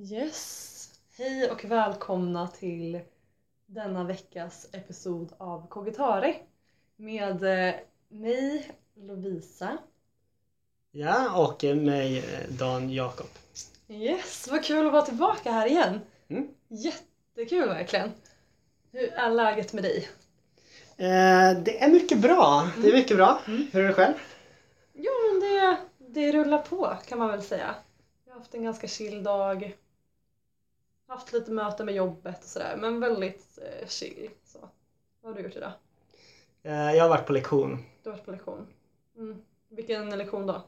Yes! Hej och välkomna till denna veckas episod av Kogitari med eh, mig Lovisa. Ja, och mig eh, Dan Jakob. Yes, vad kul att vara tillbaka här igen! Mm. Jättekul verkligen! Hur är läget med dig? Eh, det är mycket bra. Det är mycket bra. Mm. Hur är det själv? Jo men det, det rullar på kan man väl säga. Jag har haft en ganska chill dag. Haft lite möten med jobbet och sådär men väldigt eh, chill. Så. Vad har du gjort idag? Eh, jag har varit på lektion. Du har varit på lektion. Mm. Vilken lektion då?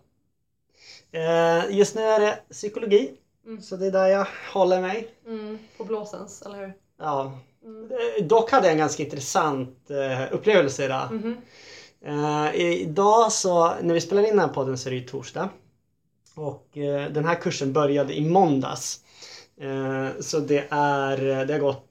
Eh, just nu är det psykologi. Mm. Så det är där jag håller mig. Mm. På blåsens, eller hur? Ja. Mm. Eh, Dock hade jag en ganska intressant upplevelse idag. Eh, idag så, när vi spelar in den här podden så är det ju torsdag. Och den här kursen började i måndags. Eh, så det är, det har gått...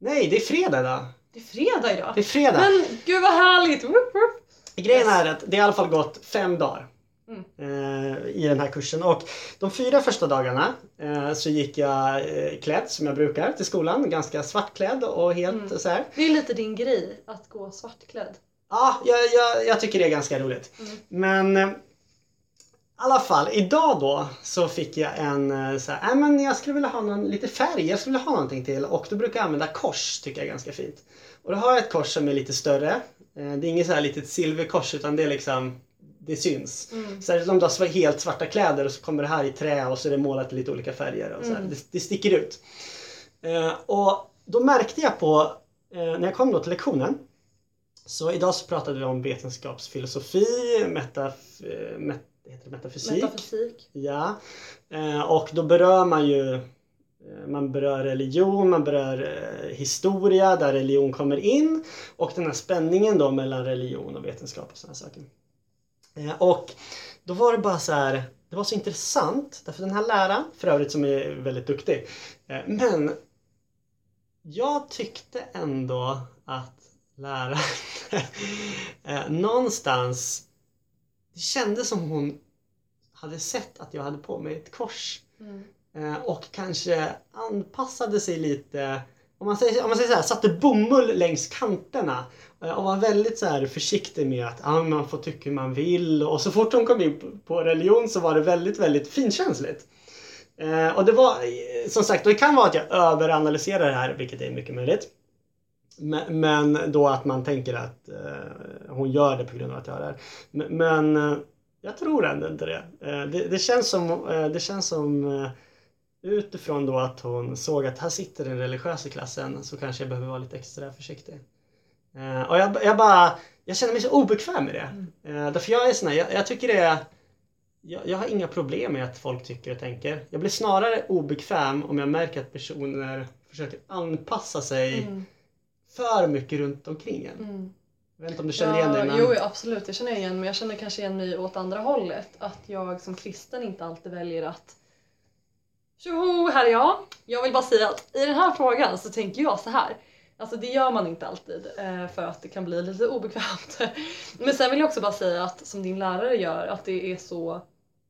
Nej, det är fredag idag. Det är fredag idag! Det är fredag. Men gud vad härligt! Woop, woop. Grejen är att det har i alla fall gått fem dagar Mm. eh, i den här kursen. Och de fyra första dagarna eh, så gick jag eh, klädd som jag brukar till skolan. Ganska svartklädd och helt Mm. så här. Det är lite din grej att gå svartklädd. Ja, jag, jag, jag tycker det är ganska roligt. Mm. Men eh, alla fall, idag då så fick jag en eh, så här, äh, men jag skulle vilja ha någon, lite färg, jag skulle vilja ha någonting till och då brukar jag använda kors, tycker jag är ganska fint. Och då har jag ett kors som är lite större. Eh, Det är inget så här litet silverkors utan det är liksom, det syns. Mm. Särskilt om du har helt svarta kläder och så kommer det här i trä och så är det målat i lite olika färger. Och så. Mm. Det, det sticker ut. Eh, och då märkte jag på, när jag kom då till lektionen, så idag så pratade vi om vetenskapsfilosofi, metaf, eh, met, heter det metafysik. Metafysik. Ja. Eh, och då berör man ju eh, man berör religion, man berör eh, historia där religion kommer in och den här spänningen då mellan religion och vetenskap och sådana saker. Och då var det bara så här, det var så intressant därför den här läraren, för övrigt som är väldigt duktig, men jag tyckte ändå att läraren någonstans det kändes som hon hade sett att jag hade på mig ett kors Mm. eh, och kanske anpassade sig lite om man säger, om man säger så här, satte bomull längs kanterna eh, och var väldigt så här försiktig med att ah, man får tycka hur man vill och så fort hon kom in på- på religion så var det väldigt, väldigt finkänsligt. Eh, och det var som sagt, det kan vara att jag överanalyserar det här, vilket är mycket möjligt. Men, men då att man tänker att hon gör det på grund av att jag det här. Men, jag tror ändå inte det. Eh, det, det känns som, eh, det känns som eh, utifrån då att hon såg att här sitter en religiös i klassen så kanske jag behöver vara lite extra försiktig. Och jag, jag bara, jag känner mig så obekväm med det. Eh, därför jag är sån här, jag, jag tycker det är jag, jag har inga problem med att folk tycker och tänker. Jag blir snarare obekväm om jag märker att personer försöker anpassa sig Mm. för mycket runt omkring en. Mm. Jag vet inte om du känner igen dig men... Jo, absolut. Jag känner igen mig. Jag känner kanske igen mig åt andra hållet. Att jag som kristen inte alltid väljer att Tjoho, här är jag. Jag vill bara säga att i den här frågan så tänker jag så här. Alltså det gör man inte alltid eh, för att det kan bli lite obekvämt. Men sen vill jag också bara säga att som din lärare gör att det är så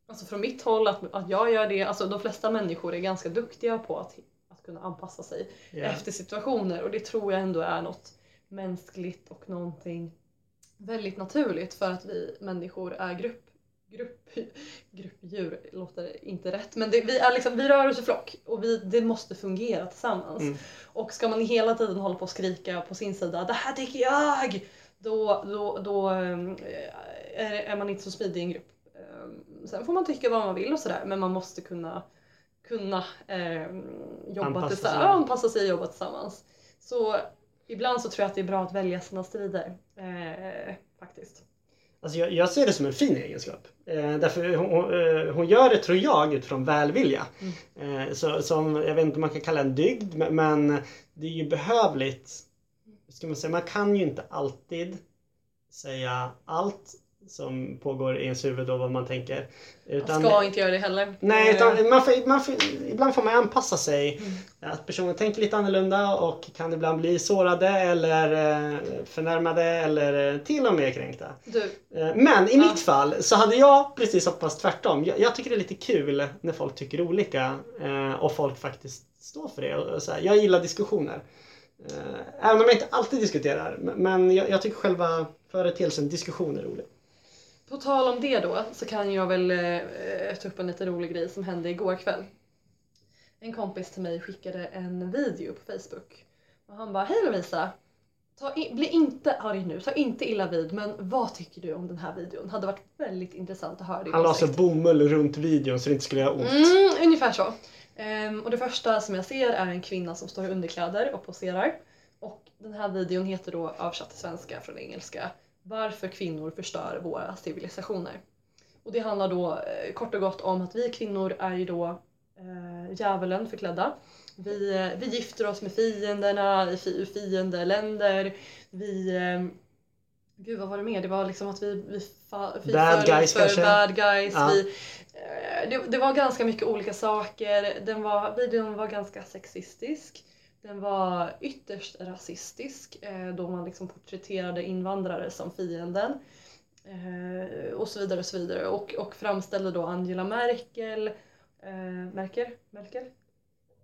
Alltså från mitt håll att, att jag gör det, alltså de flesta människor är ganska duktiga på att, att kunna anpassa sig Ja. efter situationer och det tror jag ändå är något mänskligt och någonting väldigt naturligt för att vi människor är grupp, grupp, gruppdjur, låter inte rätt men det, vi, är liksom, vi rör oss i flock och vi, det måste fungera tillsammans. Mm. Och ska man hela tiden hålla på och skrika på sin sida det här tycker jag! Då, då, då ehm, är, är man inte så smidig i en grupp. Ehm, Sen får man tycka vad man vill och sådär men man måste kunna kunna eh, jobba Anpassa tillsammans, sig. anpassa sig och jobba tillsammans. Så ibland så tror jag att det är bra att välja sina strider. Eh, faktiskt. Alltså jag, jag ser det som en fin egenskap. Eh, därför hon, eh, hon gör det, tror jag, utifrån välvilja. Eh, så, som, jag vet inte om man kan kalla en dygd, men, men det är ju behövligt. Ska man, säga, man kan ju inte alltid säga allt som pågår i ens huvud och vad man tänker. Man ska inte göra det heller. Nej, utan man får, man får, ibland får man anpassa sig. Mm. Att personen tänker lite annorlunda och kan ibland bli sårade eller eh, förnärmade eller eh, till och med kränkta. Du, Eh, Men i Ja. mitt fall så hade jag precis hoppats tvärtom. Jag, jag tycker det är lite kul när folk tycker olika och folk faktiskt står för det. Så jag gillar diskussioner. Även om jag inte alltid diskuterar. men- Men jag, jag tycker själva företeelsen diskussion är rolig. På tal om det då så kan jag väl eh, ta upp en lite rolig grej som hände igår kväll. En kompis till mig skickade en video på Facebook. Och han bara, hej Lovisa! Ta i, bli inte arg nu, ta inte illa vid men vad tycker du om den här videon? Hade varit väldigt intressant att höra din Han la så åsikt. bomull runt videon så det inte skulle göra ont. Mm, ungefär så. Ehm, och det första som jag ser är en kvinna som står i underkläder och poserar. Och den här videon heter då översatt till svenska från engelska Varför kvinnor förstör våra civilisationer. Och det handlar då eh, kort och gott om att vi kvinnor är ju då eh, djävulen förklädda. Vi, eh, vi gifter oss med fienderna i fi, fiendeländer. Vi... Eh, gud vad var det mer? Det var liksom att vi, vi, fa, vi Bad guys för kanske? bad guys. Ja. Vi, eh, det, det var ganska mycket olika saker. Den var, videon var ganska sexistisk. Den var ytterst rasistisk eh, då man liksom porträtterade invandrare som fienden. Eh, och så vidare och så vidare. Och, och framställde då Angela Merkel eh, Merkel? Merkel?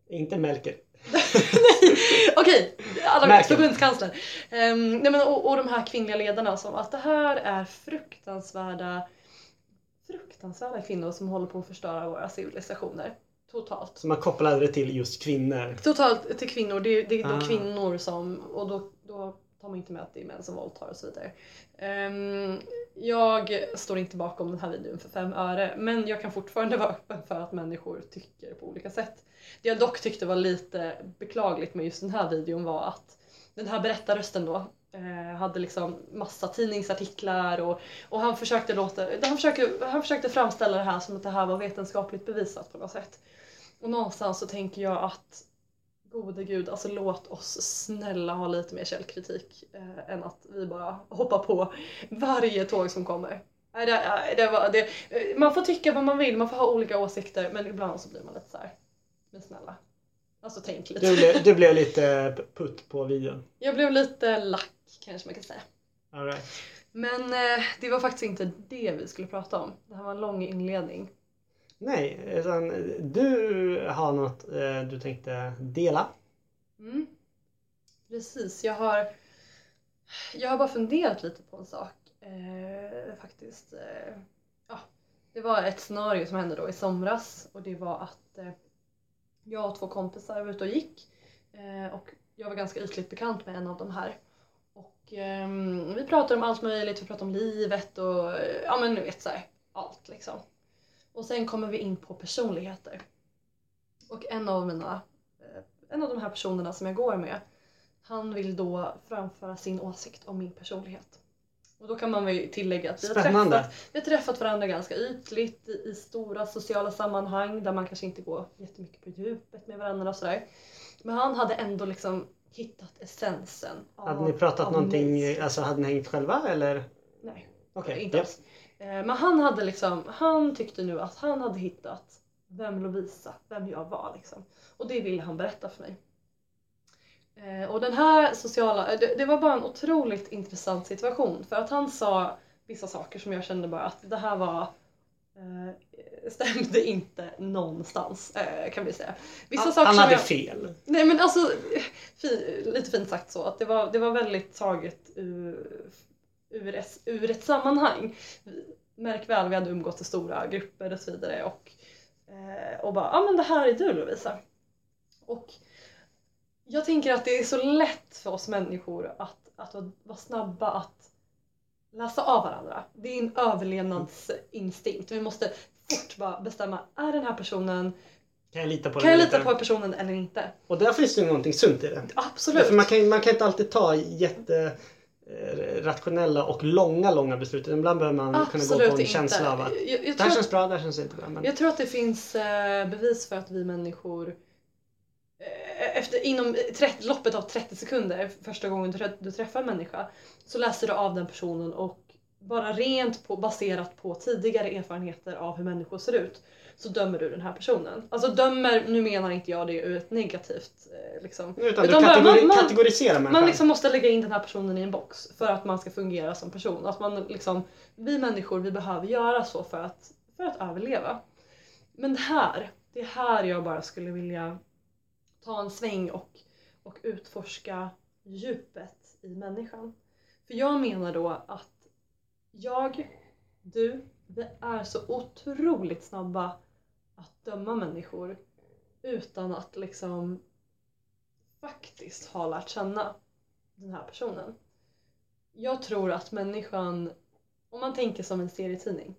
Inte Melker. Okej, alla förbundskansler. Um, nej men, och, och de här kvinnliga ledarna som att det här är fruktansvärda fruktansvärda kvinnor som håller på att förstöra våra civilisationer. Totalt. Så man kopplade det till just kvinnor. Totalt till kvinnor, det, är- det är då Ah. kvinnor som, och då, då tar man inte med att det är män som våldtar och så vidare. Ehm, jag står inte bakom den här videon för fem öre, men jag kan fortfarande vara öppen för att människor tycker på olika sätt. Det jag dock tyckte var lite beklagligt med just den här videon var att den här berättarrösten då eh, hade liksom massa tidningsartiklar och, och han, försökte låta, han, försökte, han försökte framställa det här som att det här var vetenskapligt bevisat på något sätt. Och någonstans så tänker jag att gode gud, alltså låt oss snälla ha lite mer källkritik eh, än att vi bara hoppar på varje tåg som kommer. Det, det var, det, eh, man får tycka vad man vill, man får ha olika åsikter men ibland så blir man lite så här. men snälla. Alltså tänk lite. Du blev, du blev lite putt på videon. Jag blev lite lack kanske man kan säga. All right. Men eh, det var faktiskt inte det vi skulle prata om. Det här var en lång inledning. Nej, utan du har något eh, du tänkte dela. Mm. Precis, jag har, jag har bara funderat lite på en sak. Eh, faktiskt. Eh, ja, det var ett scenario som hände då i somras och det var att eh, jag och två kompisar var ute och gick eh, och jag var ganska ytligt bekant med en av de här. Och ehm, vi pratade om allt möjligt, vi pratade om livet och eh, ja men du vet såhär, allt liksom. Och sen kommer vi in på personligheter. Och en av mina eh, en av de här personerna som jag går med, han vill då framföra sin åsikt om min personlighet. Och då kan man väl tillägga att vi har, träffat, vi har träffat varandra ganska ytligt i, i stora sociala sammanhang där man kanske inte går jättemycket på djupet med varandra och sådär. Men han hade ändå liksom hittat essensen. Av, Hade ni pratat av någonting, mig. alltså hade ni hängt själva eller? Nej. Okej. inte ja. alls. Eh, Men han hade liksom, han tyckte nu att han hade hittat vem Lovisa, vem jag var liksom. Och det ville han berätta för mig. Eh, Och den här sociala, eh, det, det var bara en otroligt intressant situation för att han sa vissa saker som jag kände bara att det här var stämde inte någonstans kan vi säga. Vissa Han, saker han hade jag, fel. Nej men alltså, fi, lite fint sagt så, att det var, det var väldigt taget ur, ur, ett, ur ett sammanhang. Märk väl, vi hade umgått i stora grupper och så vidare och, eh, och bara, ja ah, men det här är du Lovisa. Och jag tänker att det är så lätt för oss människor att, att vara- snabba att läsa av varandra. Det är en överlevnadsinstinkt. Vi måste fort bara bestämma, är den här personen, Kan jag lita på kan jag lita på personen eller inte? Och där finns det ju någonting sunt i det. Absolut. Man kan, man kan inte alltid ta jätte rationella och långa, långa beslut. Ibland behöver man kunna gå Absolut på en inte. känsla av att jag, jag, det här känns bra, det här känns inte bra. Men... jag tror att det finns eh, bevis för att vi människor eh, efter, inom 30, loppet av 30 sekunder första gången du, du träffar en människa så läser du av den personen och bara rent på, baserat på tidigare erfarenheter av hur människor ser ut så dömer du den här personen. Alltså dömer, nu menar inte jag det ur ett negativt eh, liksom. Utan, Utan du kategori, man- man- kategoriserar människan. Man liksom måste lägga in den här personen i en box för att man ska fungera som person. Att man liksom, vi människor vi behöver göra så för att, för att överleva. Men det här, det är här jag bara skulle vilja ta en sväng och, och utforska djupet i människan. För jag menar då att jag, du, vi är så otroligt snabba döma människor utan att liksom faktiskt ha lärt känna den här personen. Jag tror att människan, om man tänker som en serietidning,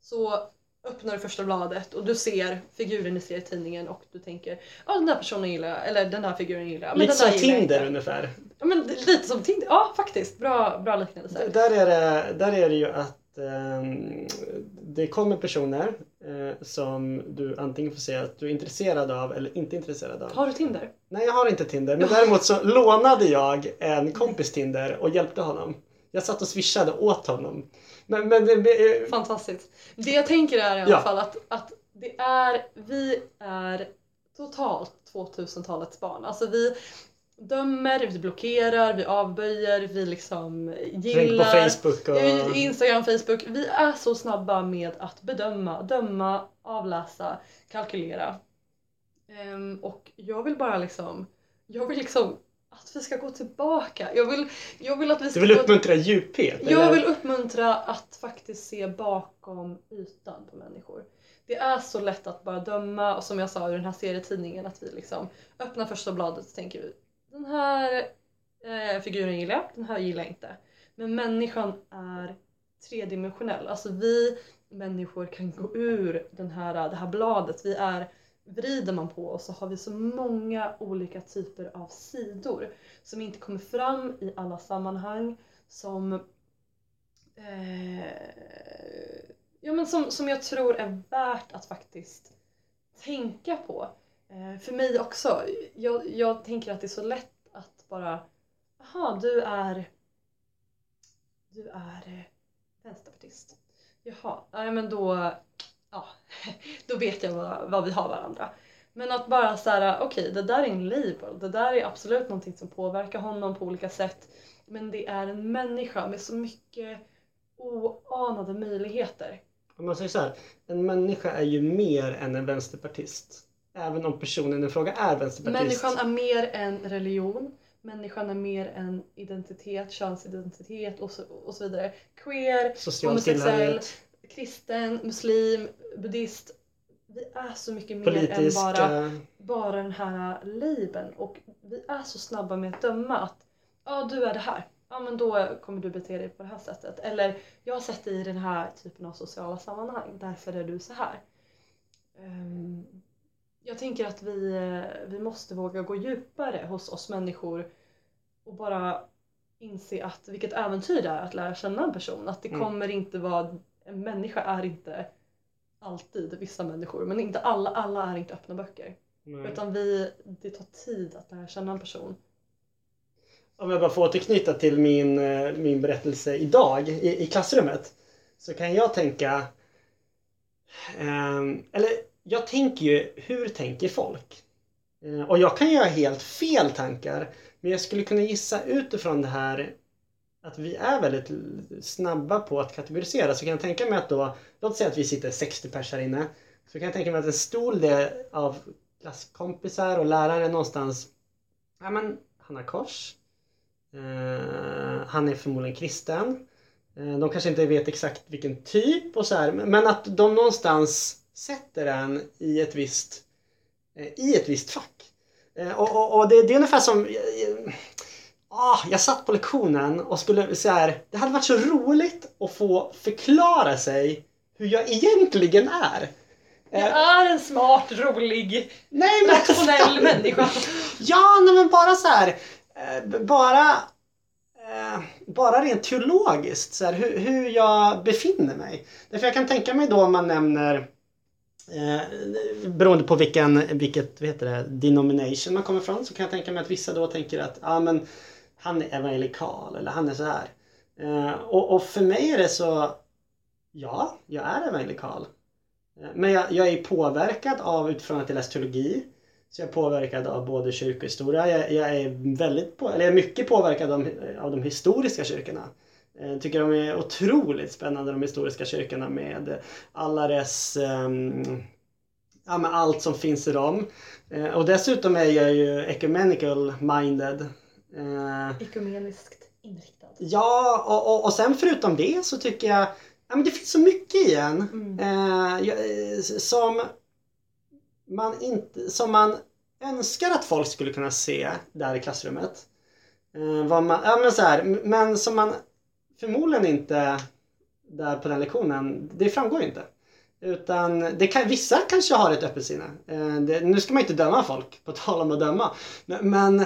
så öppnar du första bladet och du ser figuren i serietidningen och du tänker ja den där personen gillar jag, eller den där figuren gillar jag. Men Lite den som Tinder ungefär. Ja men lite som Tinder, ja faktiskt. Bra, bra liknelse. Där är det, där är det ju att det kommer personer eh, som du antingen får säga att du är intresserad av eller inte intresserad av. Har du Tinder? Nej, jag har inte Tinder. Men däremot så lånade jag en kompis Tinder och hjälpte honom. Jag satt och swishade åt honom. Men, men eh, Fantastiskt. Det jag tänker är i alla Ja. fall att, att det är, vi är totalt 2000-talets barn. Alltså vi dömer, vi blockerar, vi avböjer, vi liksom tänk på gillar. Facebook och... Instagram, Facebook. Vi är så snabba med att bedöma, döma, avläsa, kalkylera. Ehm, och jag vill bara liksom, jag vill liksom att vi ska gå tillbaka. Jag vill, jag vill att vi ska Du vill gå uppmuntra djuphet? jag eller? vill uppmuntra att faktiskt se bakom ytan på människor. Det är så lätt att bara döma och som jag sa i den här serietidningen att vi liksom öppnar första bladet och tänker vi den här eh, figuren gillar jag, den här gillar jag inte. Men människan är tredimensionell. Alltså vi människor kan gå ur den här, det här bladet. Vi är, vrider man på oss så har vi så många olika typer av sidor som inte kommer fram i alla sammanhang. Som, eh, ja, men som, som jag tror är värt att faktiskt tänka på. Eh, för mig också. Jag, jag tänker att det är så lätt att bara, jaha du är, du är eh, vänsterpartist. Jaha, nej men då, ja, då vet jag vad, vad vi har varandra. Men att bara så här, okej det där är en label, det där är absolut någonting som påverkar honom på olika sätt. Men det är en människa med så mycket oanade möjligheter. Om man säger så här, en människa är ju mer än en vänsterpartist. Även om personen i fråga är vänsterpartist. Människan är mer än religion, människan är mer än identitet, könsidentitet och så, och så vidare. Queer, Social homosexuell, kristen, muslim, buddhist. Vi är så mycket mer än politiska... bara, bara den här labeln och vi är så snabba med att döma att ja du är det här, ja men då kommer du bete dig på det här sättet. Eller jag har sett dig i den här typen av sociala sammanhang, därför är du så här. Ehm, jag tänker att vi, eh, vi måste våga gå djupare hos oss människor och bara inse att vilket äventyr det är att lära känna en person. Att det Mm. kommer inte vara, en människa är inte alltid vissa människor, men inte alla, alla är inte öppna böcker. Nej. Utan vi, det tar tid att lära känna en person. Om jag bara får återknyta till min, eh, min berättelse idag i, i klassrummet. Så kan jag tänka... ehm, eller jag tänker ju, hur tänker folk? Eh, och jag kan göra helt fel tankar. Men jag skulle kunna gissa utifrån det här att vi är väldigt snabba på att kategorisera. Så kan jag tänka mig att då, låt säga att vi sitter 60 pers här inne. Så kan jag tänka mig att en stor del av klasskompisar och lärare någonstans, ja men han har kors. Eh, han är förmodligen kristen. Eh, de kanske inte vet exakt vilken typ och så här, men men att de någonstans sätter den i ett visst, eh, i ett visst fack. Eh, och och, och det, det är ungefär som eh, ah, jag satt på lektionen och skulle så här, det hade varit så roligt att få förklara sig hur jag egentligen är. Jag är en smart, rolig, nej, men, rationell människa. Ja, nej, men bara så här. Bara, bara rent teologiskt, så här, hur, hur jag befinner mig. Därför jag kan tänka mig då om man nämner Eh, beroende på vilken, vilket vad heter det, denomination man kommer ifrån så kan jag tänka mig att vissa då tänker att ah, men, han är evangelikal eller han är så här. Eh, och, och för mig är det så, ja, jag är evangelikal. Eh, Men jag, jag är påverkad av, utifrån att jag läst teologi, så jag är påverkad av både kyrkohistoria, jag, jag är väldigt på, eller jag är mycket påverkad av, av de historiska kyrkorna. Jag tycker de är otroligt spännande de historiska kyrkorna med alla dess ehm, ja, med allt som finns i dem. Eh, och dessutom är jag ju ecumenical minded. Eh, Ekumeniskt inriktad. ja, och, och, och sen förutom det så tycker jag ja, men det finns så mycket i en Mm. eh, eh, som man inte, som man önskar att folk skulle kunna se där i klassrummet. Eh, man, ja, men, så här, men som man förmodligen inte där på den lektionen, det framgår inte. Utan det kan, vissa kanske har ett öppet sinne. Eh, det, nu ska man inte döma folk, på tal om att döma. Men, men,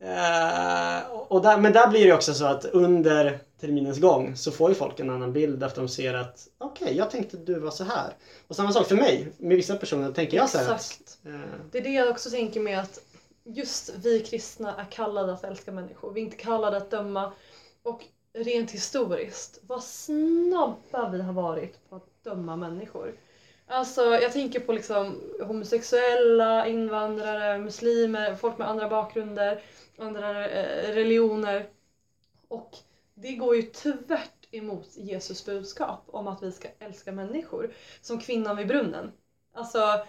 eh, och där, men där blir det också så att under terminens gång så får ju folk en annan bild efter de ser att okej, jag tänkte du var så här. Och samma sak för mig, med vissa personer tänker jag så här Exakt. eh, Det är det jag också tänker med att just vi kristna är kallade att älska människor. Vi är inte kallade att döma. Och rent historiskt, vad snabba vi har varit på att döma människor. Alltså jag tänker på liksom homosexuella, invandrare, muslimer, folk med andra bakgrunder, andra eh, religioner. Och det går ju tvärt emot Jesus budskap om att vi ska älska människor. Som kvinnan vid brunnen. Alltså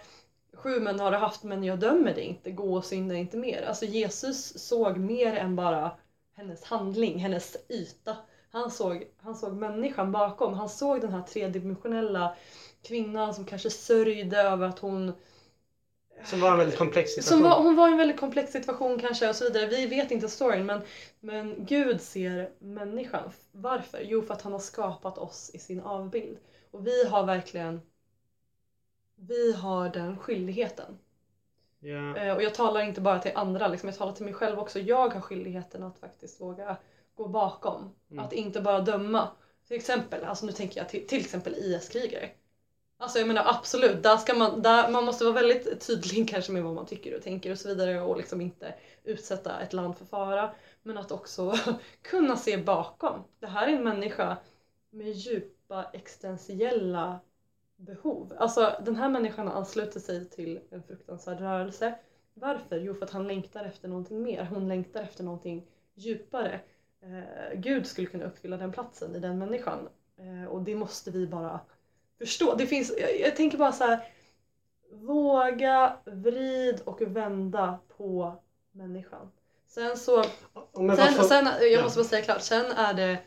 Sju män har du haft men jag dömer dig inte, gå och synda inte mer. Alltså Jesus såg mer än bara hennes handling, hennes yta. Han såg, han såg människan bakom, han såg den här tredimensionella kvinnan som kanske sörjde över att hon som var en väldigt komplex situation. var, hon var en väldigt komplex situation kanske och så vidare. Vi vet inte storyn men, men Gud ser människan. Varför? Jo för att han har skapat oss i sin avbild. Och vi har verkligen vi har den skyldigheten. Eh, och jag talar inte bara till andra, liksom, jag talar till mig själv också. Jag har skyldigheten att faktiskt våga gå bakom. Mm. Att inte bara döma. Till exempel, alltså nu tänker jag till, till exempel IS-krigare. Alltså jag menar absolut, där ska man, där, man måste vara väldigt tydlig kanske med vad man tycker och tänker och så vidare och liksom inte utsätta ett land för fara. Men att också kunna se bakom. Det här är en människa med djupa existentiella behov. Alltså den här människan ansluter sig till en fruktansvärd rörelse. Varför? Jo för att han längtar efter någonting mer. Hon längtar efter någonting djupare. Eh, Gud skulle kunna uppfylla den platsen i den människan. Eh, och det måste vi bara förstå. Det finns, jag, jag tänker bara så här. Våga vrid och vända på människan. Sen så Sen, sen, jag ja. måste bara säga klart, sen är det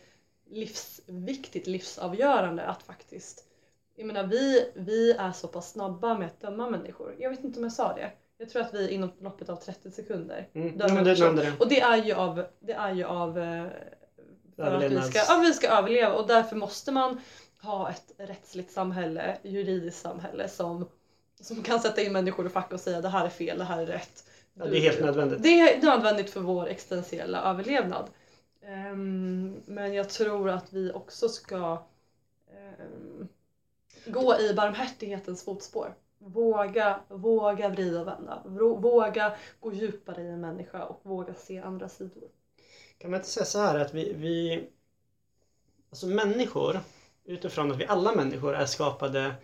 livsviktigt, livsavgörande att faktiskt jag menar vi, vi är så pass snabba med att döma människor. Jag vet inte om jag sa det. Jag tror att vi inom loppet av 30 sekunder Mm, dömer ja, person. nämnde det. Och det är ju av, det är ju av eh, för att vi ska, ja, vi ska överleva och därför måste man ha ett rättsligt samhälle, juridiskt samhälle som, som kan sätta in människor i fack och säga det här är fel, det här är rätt. Ja, det är helt nödvändigt. Det är nödvändigt för vår existentiella överlevnad. Ehm, men jag tror att vi också ska ehm, gå i barmhärtighetens fotspår. Våga, våga vrida och vända. Våga gå djupare i en människa och våga se andra sidor. Kan man inte säga så här att vi, vi alltså människor utifrån att vi alla människor är skapade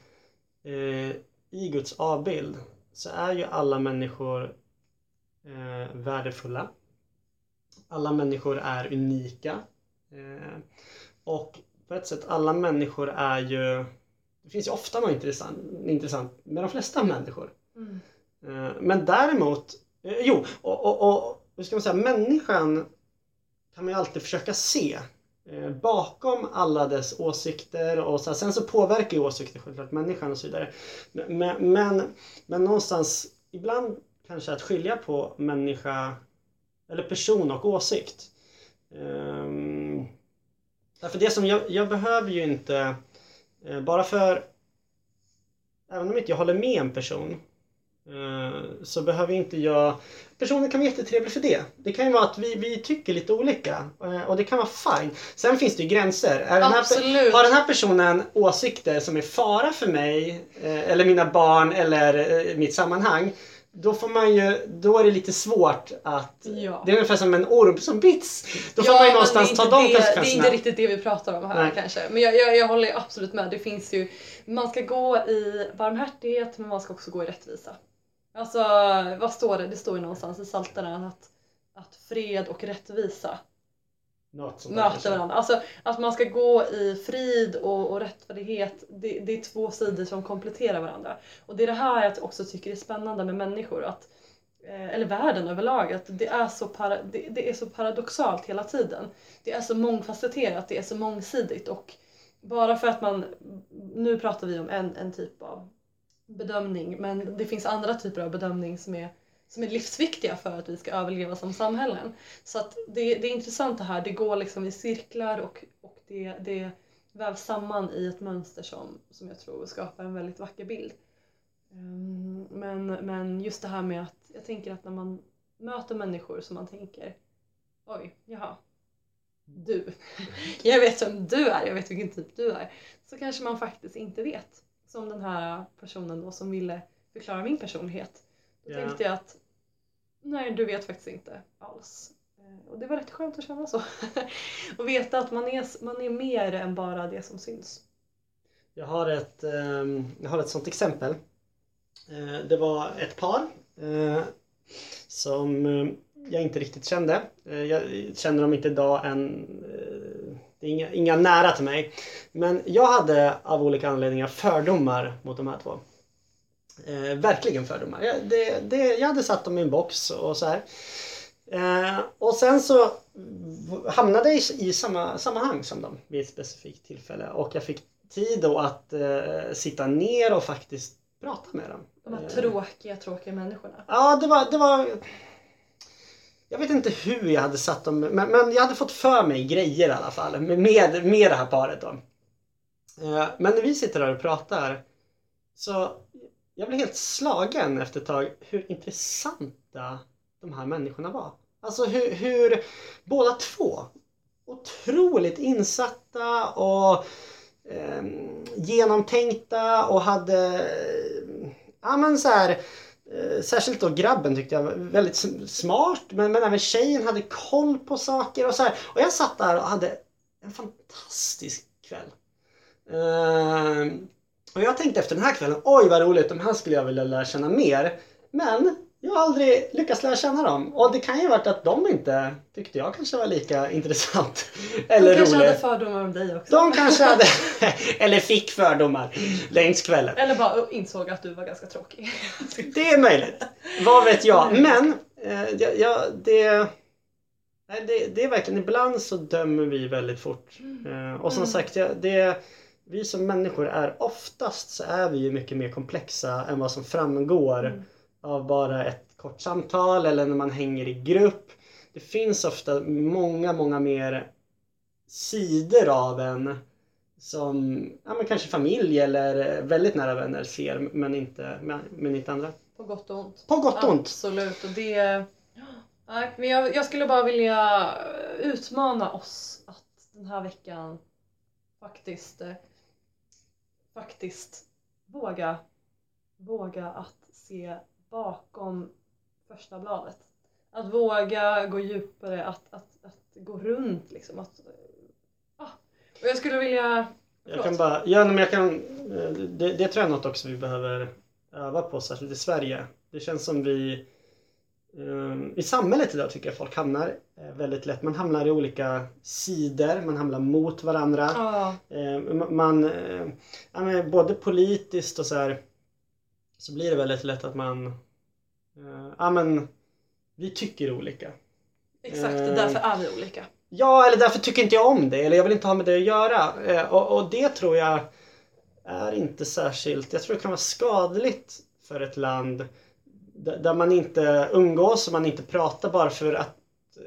eh, i Guds avbild så är ju alla människor eh, värdefulla. Alla människor är unika. Eh, och på ett sätt alla människor är ju det finns ju ofta något intressant, intressant med de flesta människor. Eh, Men däremot, eh, jo, och, och, och hur ska man säga, människan kan man ju alltid försöka se eh, bakom alla dess åsikter och så här, sen så påverkar ju åsikter självklart människan och så vidare. Men, men, men, någonstans ibland kanske att skilja på människa eller person och åsikt. Um, därför det som jag, jag behöver ju inte bara för även om inte jag håller med en person eh, så behöver inte jag Personen kan vara jättetrevlig för det. Det kan ju vara att vi, vi tycker lite olika eh, och det kan vara fine. Sen finns det ju gränser. Den här, har den här personen åsikter som är fara för mig eh, eller mina barn eller eh, mitt sammanhang då får man ju, då är det lite svårt att... Ja. Det är ungefär som en orm som bits. Då får Ja, man ju någonstans ta de det, Det är konsekvenserna. inte riktigt det vi pratar om här Nej. kanske. Men jag, jag, jag håller absolut med. Det finns ju, man ska gå i barmhärtighet men man ska också gå i rättvisa. Alltså vad står det? Det står ju någonstans i Psaltaren att, att fred och rättvisa Något sånt kanske. varandra. Alltså att man ska gå i frid och, och rättfärdighet, det, det är två sidor som kompletterar varandra. Och det är det här jag också tycker är spännande med människor, att, eh, eller världen överlag, att det är, så para, det, det är så paradoxalt hela tiden. Det är så mångfacetterat, det är så mångsidigt och bara för att man, nu pratar vi om en, en typ av bedömning, men det finns andra typer av bedömning som är som är livsviktiga för att vi ska överleva som samhällen. Så att det, det är intressant det här, det går liksom i cirklar och, och det, det vävs samman i ett mönster som, som jag tror skapar en väldigt vacker bild. Ehm, Men, men just det här med att jag tänker att när man möter människor som man tänker oj, jaha, du. Jag vet vem du är, jag vet vilken typ du är. Så kanske man faktiskt inte vet. Som den här personen då som ville förklara min personlighet. Då Ja. tänkte jag att nej, du vet faktiskt inte alls. Eh, och det var rätt skönt att känna så. och veta att man är, man är mer än bara det som syns. Jag har ett, ehm, jag har ett sånt exempel. Eh, det var ett par eh, som jag inte riktigt kände. Jag känner dem inte idag än. Det är inga, inga nära till mig. Men jag hade av olika anledningar fördomar mot de här två. Eh, verkligen fördomar. Jag, det, det, jag hade satt dem i en box och så här. Eh, och sen så hamnade jag i, i samma sammanhang som dem vid ett specifikt tillfälle och jag fick tid då att eh, sitta ner och faktiskt prata med dem. De här Eh, tråkiga, tråkiga människorna. Ja, det var, det var... Jag vet inte hur jag hade satt dem, men, men jag hade fått för mig grejer i alla fall med, med, med det här paret då. Eh, Men när vi sitter där och pratar så jag blev helt slagen efter ett tag hur intressanta de här människorna var. Alltså hur, hur båda två otroligt insatta och eh, genomtänkta och hade eh, ja men så här eh, Särskilt då grabben tyckte jag var väldigt smart men, men även tjejen hade koll på saker och så här. Och jag satt där och hade en fantastisk kväll. Ehm, och jag tänkte efter den här kvällen, oj vad roligt, de här skulle jag vilja lära känna mer. Men jag har aldrig lyckats lära känna dem. Och det kan ju ha varit att de inte tyckte jag kanske var lika intressant. Eller de kanske rolig. hade fördomar om dig också. De kanske hade, eller fick fördomar längs kvällen. Eller bara insåg att du var ganska tråkig. Det är möjligt. Vad vet jag. Men eh, jag, jag, det, nej, det, det är verkligen, ibland så dömer vi väldigt fort. Eh, och som Mm. sagt, jag, det, vi som människor är oftast så är vi ju mycket mer komplexa än vad som framgår Mm. av bara ett kort samtal eller när man hänger i grupp. Det finns ofta många, många mer sidor av en som ja, men kanske familj eller väldigt nära vänner ser men inte, men, inte andra. På gott och ont. På gott och ont. Absolut. Och det... Men jag, jag skulle bara vilja utmana oss att den här veckan faktiskt eh, faktiskt våga våga att se bakom första bladet. Att våga gå djupare, att, att, att gå runt liksom. Att, ah. Och jag skulle vilja... Jag kan bara, ja, men jag kan, eh, det, det tror jag är något också vi behöver öva på, särskilt i Sverige. Det känns som vi i samhället idag tycker jag folk hamnar eh, väldigt lätt. Man hamnar i olika sidor, man hamnar mot varandra. Ja, Eh, ma- man, eh, ja, men både politiskt och så här så blir det väldigt lätt att man, eh, ja men vi tycker olika. exakt. Eh. Därför är vi olika. Ja, eller därför tycker inte jag om det. Eller jag vill inte ha med det att göra. Och, och det tror jag är inte särskilt... Jag tror det kan vara skadligt för ett land där, man inte umgås och man inte pratar bara för att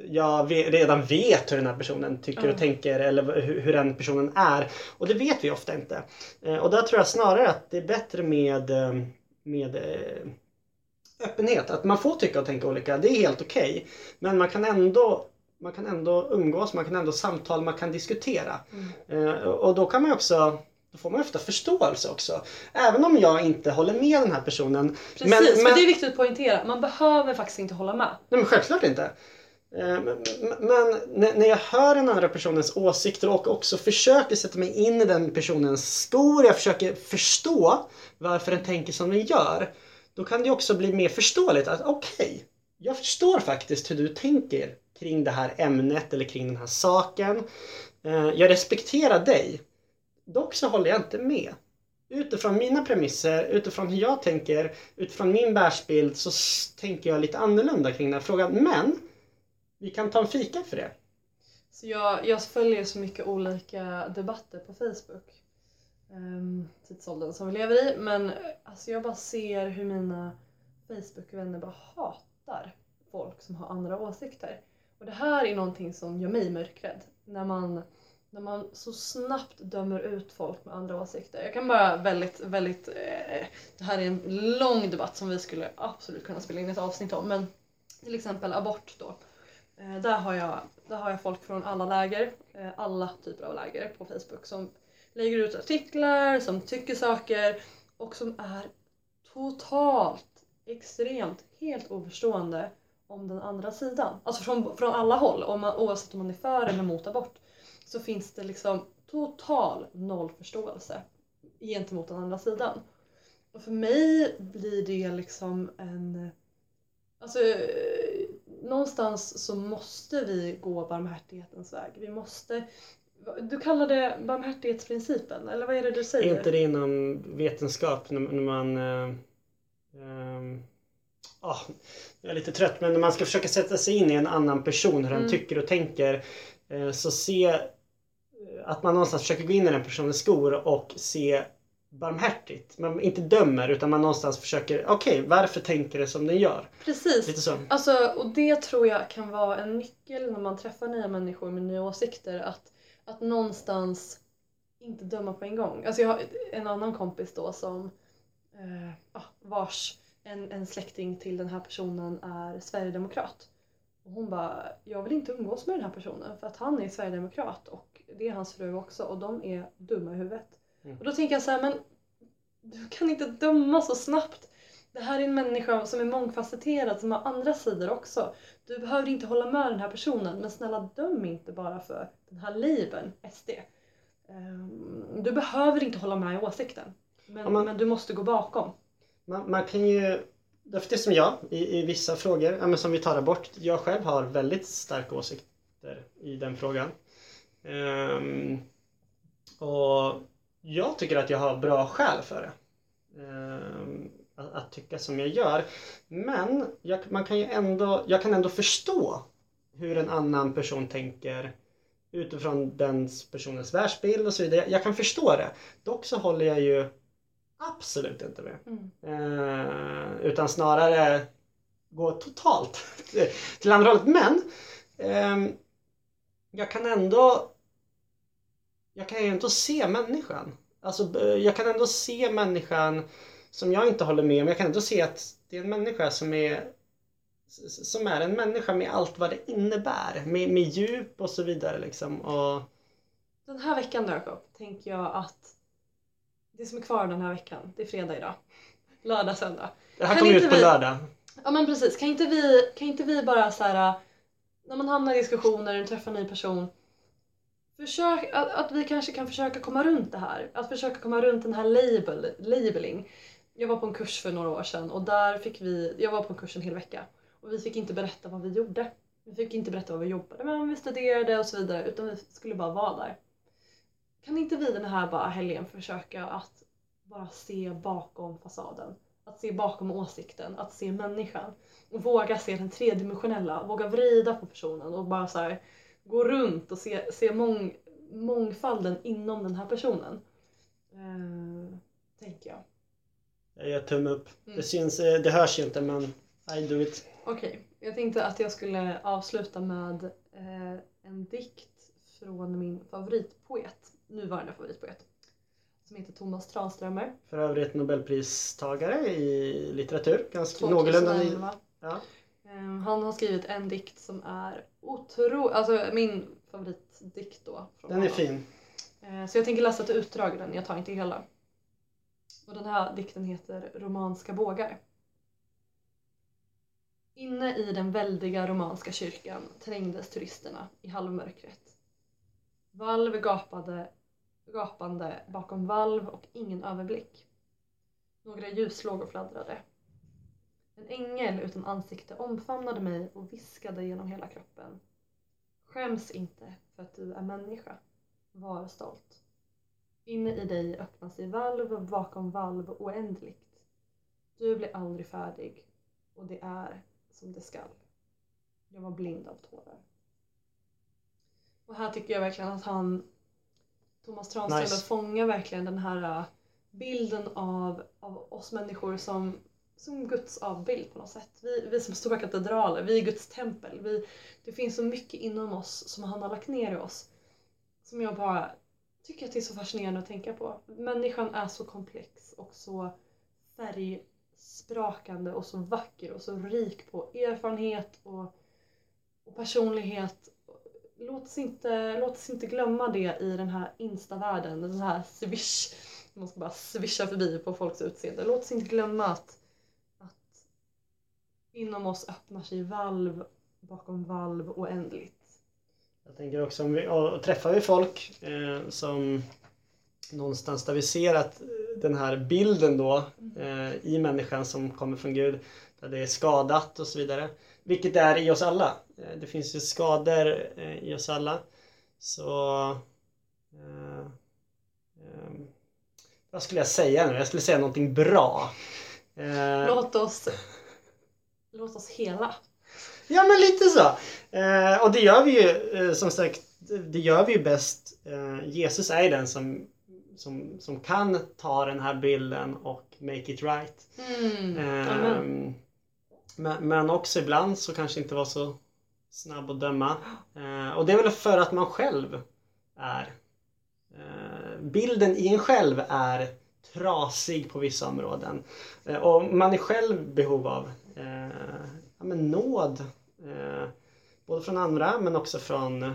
jag redan vet hur den här personen tycker och tänker eller hur, den personen är. Och det vet vi ofta inte. Eh, och där tror jag snarare att det är bättre med, eh, med eh, öppenhet. Att man får tycka och tänka olika. Det är helt okej. Men man kan ändå man kan ändå umgås, man kan ändå samtala, man kan diskutera. Mm. Och då kan man också då får man ofta förståelse också. Även om jag inte håller med den här personen. Precis, men, för men, det är viktigt att poängtera. Man behöver faktiskt inte hålla med. Nej men självklart inte. Eh, Men, men när jag hör den andra personens åsikter och också försöker sätta mig in i den personens skor, jag försöker förstå varför den tänker som den gör. Då kan det också bli mer förståeligt att okej, jag förstår faktiskt hur du tänker kring det här ämnet eller kring den här saken. Eh, Jag respekterar dig. Dock så håller jag inte med. Utifrån mina premisser, utifrån hur jag tänker, utifrån min världsbild så tänker jag lite annorlunda kring den här frågan. Men vi kan ta en fika för det. Så jag, jag följer så mycket olika debatter på Facebook. Um, tidsåldern som vi lever i. Men alltså jag bara ser hur mina Facebook-vänner bara hatar folk som har andra åsikter. Och det här är någonting som gör mig mörkrädd. När man, när man så snabbt dömer ut folk med andra åsikter. Jag kan bara väldigt, väldigt... Eh, det här är en lång debatt som vi skulle absolut kunna spela in ett avsnitt om. Men till exempel abort då. Eh, där, har jag, där har jag folk från alla läger, eh, alla typer av läger på Facebook som lägger ut artiklar, som tycker saker och som är totalt, extremt, helt oförstående om den andra sidan. Alltså från, från alla håll, om man, oavsett om man är för eller emot abort, så finns det liksom total noll förståelse gentemot den andra sidan. Och för mig blir det liksom en... Alltså, någonstans så måste vi gå barmhärtighetens väg. Vi måste... Du kallar det barmhärtighetsprincipen, eller vad är det du säger? Är inte det inom vetenskap när, man... Eh, ehm, ah, jag är lite trött men när man ska försöka sätta sig in i en annan person, hur den Mm. tycker och tänker. Eh, så se eh, att man någonstans försöker gå in i den personens skor och se barmhärtigt. Man inte dömer utan man någonstans försöker, okej varför tänker det som den gör? Precis. Lite så. Alltså, och det tror jag kan vara en nyckel när man träffar nya människor med nya åsikter. Att, att någonstans inte döma på en gång. Alltså jag har en annan kompis då som eh, vars en, en släkting till den här personen är sverigedemokrat. Och hon bara, jag vill inte umgås med den här personen för att han är sverigedemokrat och det är hans fru också och de är dumma i huvudet. Mm. Och då tänker jag så här, men du kan inte döma så snabbt. Det här är en människa som är mångfacetterad, som har andra sidor också. Du behöver inte hålla med den här personen, men snälla döm inte bara för den här labeln, SD. Ehm, Du behöver inte hålla med i åsikten. Men, Ja, men- men du måste gå bakom. Man, man kan ju, därför det som jag i, i vissa frågor, ja, som vi tar bort, jag själv har väldigt starka åsikter i den frågan. Ehm, och jag tycker att jag har bra skäl för det. Ehm, att, att tycka som jag gör. Men jag, man kan ju ändå, jag kan ändå förstå hur en annan person tänker utifrån den personens världsbild och så vidare. Jag kan förstå det. Dock så håller jag ju absolut inte med. Mm. Eh, utan snarare gå totalt till andra hållet. Men ehm, jag kan ändå jag kan ju ändå se människan. Alltså, eh, jag kan ändå se människan som jag inte håller med om. Jag kan ändå se att det är en människa som är som är en människa med allt vad det innebär. Med, med djup och så vidare liksom. Och, Den här veckan Jakob, tänker jag att det som är kvar den här veckan, det är fredag idag. Lördag, söndag. det här kommer ut på vi- lördag. Ja men precis, kan inte vi, kan inte vi bara så här när man hamnar i diskussioner och träffar en ny person försök, att, att vi kanske kan försöka komma runt det här. Att försöka komma runt den här label, labeling. Jag var på en kurs för några år sedan och där fick vi, jag var på en kurs en hel vecka och vi fick inte berätta vad vi gjorde. Vi fick inte berätta vad vi jobbade med, om vi studerade och så vidare utan vi skulle bara vara där. Kan inte vi den här bara helgen försöka att bara se bakom fasaden? Att se bakom åsikten, att se människan. Och våga se den tredimensionella, våga vrida på personen och bara så här, gå runt och se, se mång, mångfalden inom den här personen. Eh, tänker jag. Jag gör tumme upp. Mm. Det syns, eh, det hörs inte men I do it. Okej, jag tänkte att jag skulle avsluta med eh, en dikt från min favoritpoet, nuvarande favoritpoet, som heter Thomas Tranströmer. För övrigt Nobelpristagare i litteratur. Ganska någorlunda ny. 2011. Ja. Eh, Han har skrivit en dikt som är otrolig, alltså min favoritdikt då. Från Den är honom. fin. Eh, Så jag tänker läsa ett utdrag ur den, jag tar inte hela. Och den här dikten heter Romanska bågar. Inne i den väldiga romanska kyrkan trängdes turisterna i halvmörkret. Valv gapade, gapande bakom valv och ingen överblick. Några ljuslågor fladdrade. En ängel utan ansikte omfamnade mig och viskade genom hela kroppen. Skäms inte för att du är människa. Var stolt. Inne i dig öppnar sig valv bakom valv oändligt. Du blir aldrig färdig och det är som det skall. Jag var blind av tårar. Och här tycker jag verkligen att han, Thomas Tranströmer, Nice. fångar verkligen den här äh, bilden av, av oss människor som, som Guds avbild på något sätt. Vi, vi som stora katedraler, vi är Guds tempel. Vi, det finns så mycket inom oss som han har lagt ner i oss. Som jag bara tycker att det är så fascinerande att tänka på. Människan är så komplex och så färgsprakande och så vacker och så rik på erfarenhet och, och personlighet. Låt oss, inte, låt oss inte glömma det i den här instavärlden, den här swish. Man ska bara swisha förbi på folks utseende. Låt oss inte glömma att, att inom oss öppnar sig valv bakom valv oändligt. Jag tänker också om vi och träffar vi folk eh, som någonstans där vi ser att den här bilden då eh, i människan som kommer från Gud där det är skadat och så vidare. Vilket det är i oss alla. Eh, det finns ju skador eh, i oss alla. Så eh, eh, vad skulle jag säga nu? Jag skulle säga någonting bra. Eh, Låt oss, låt oss hela. Ja men lite så. Eh, och det gör vi ju eh, som sagt det gör vi ju bäst. Eh, Jesus är ju den som, som, som kan ta den här bilden och make it right. Mm. Men, men också ibland så kanske inte vara så snabb att döma. Och det är väl för att man själv är bilden i en själv är trasig på vissa områden. Och man är själv behov av eh, ja, men nåd. Eh, både från andra men också från eh,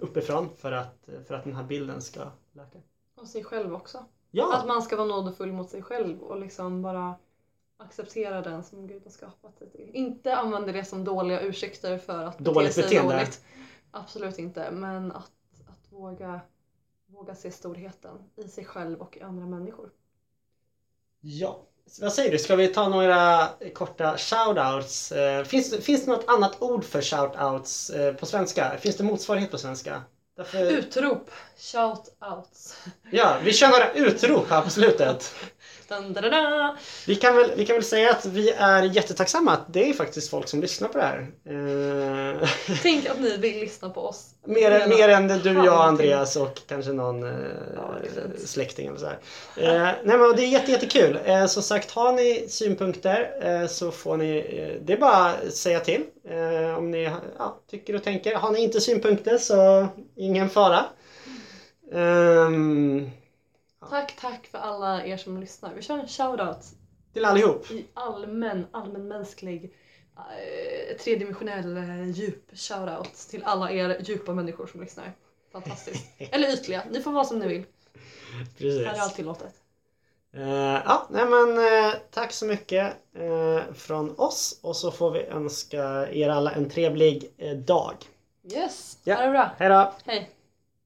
uppifrån för att, för att den här bilden ska läka. Och sig själv också. Ja, Att man ska vara nådefull mot sig själv och liksom bara acceptera den som Gud har skapat dig till. Inte använda det som dåliga ursäkter för att bete Dåligt sig beteende. dåligt. Absolut inte. Men att, att våga, våga se storheten i sig själv och i andra människor. Ja. Vad säger du, ska vi ta några korta shoutouts? Eh, Finns, finns det något annat ord för shoutouts eh, på svenska? Finns det motsvarighet på svenska? Därför, Utrop! Shout outs! ja, vi kör några utrop här på slutet. Dun, da, da, da. Vi kan, väl, vi kan väl säga att vi är jättetacksamma att det är faktiskt folk som lyssnar på det här. Eh, Tänk att ni vill lyssna på oss. mer, mer än du, jag. Andreas och kanske någon eh, Ja, släkting eller så här. Eh, nej men det är jätte, jättekul. Eh, som sagt, har ni synpunkter eh, så får ni, eh, det är bara att säga till. Eh, om ni ja, tycker och tänker. Har ni inte synpunkter så ingen fara. Ehm, Tack, tack för alla er som lyssnar. Vi kör en shoutout till allihop. i allmän, allmänmänsklig eh, tredimensionell eh, djup shoutout till alla er djupa människor som lyssnar. Fantastiskt. Eller ytliga, ni får vara som ni vill. Precis. Här är allt tillåtet. Eh, ja, nej men eh, tack så mycket eh, från oss och så får vi önska er alla en trevlig dag. Yes, Ja. ha det bra. Hej då! Hej.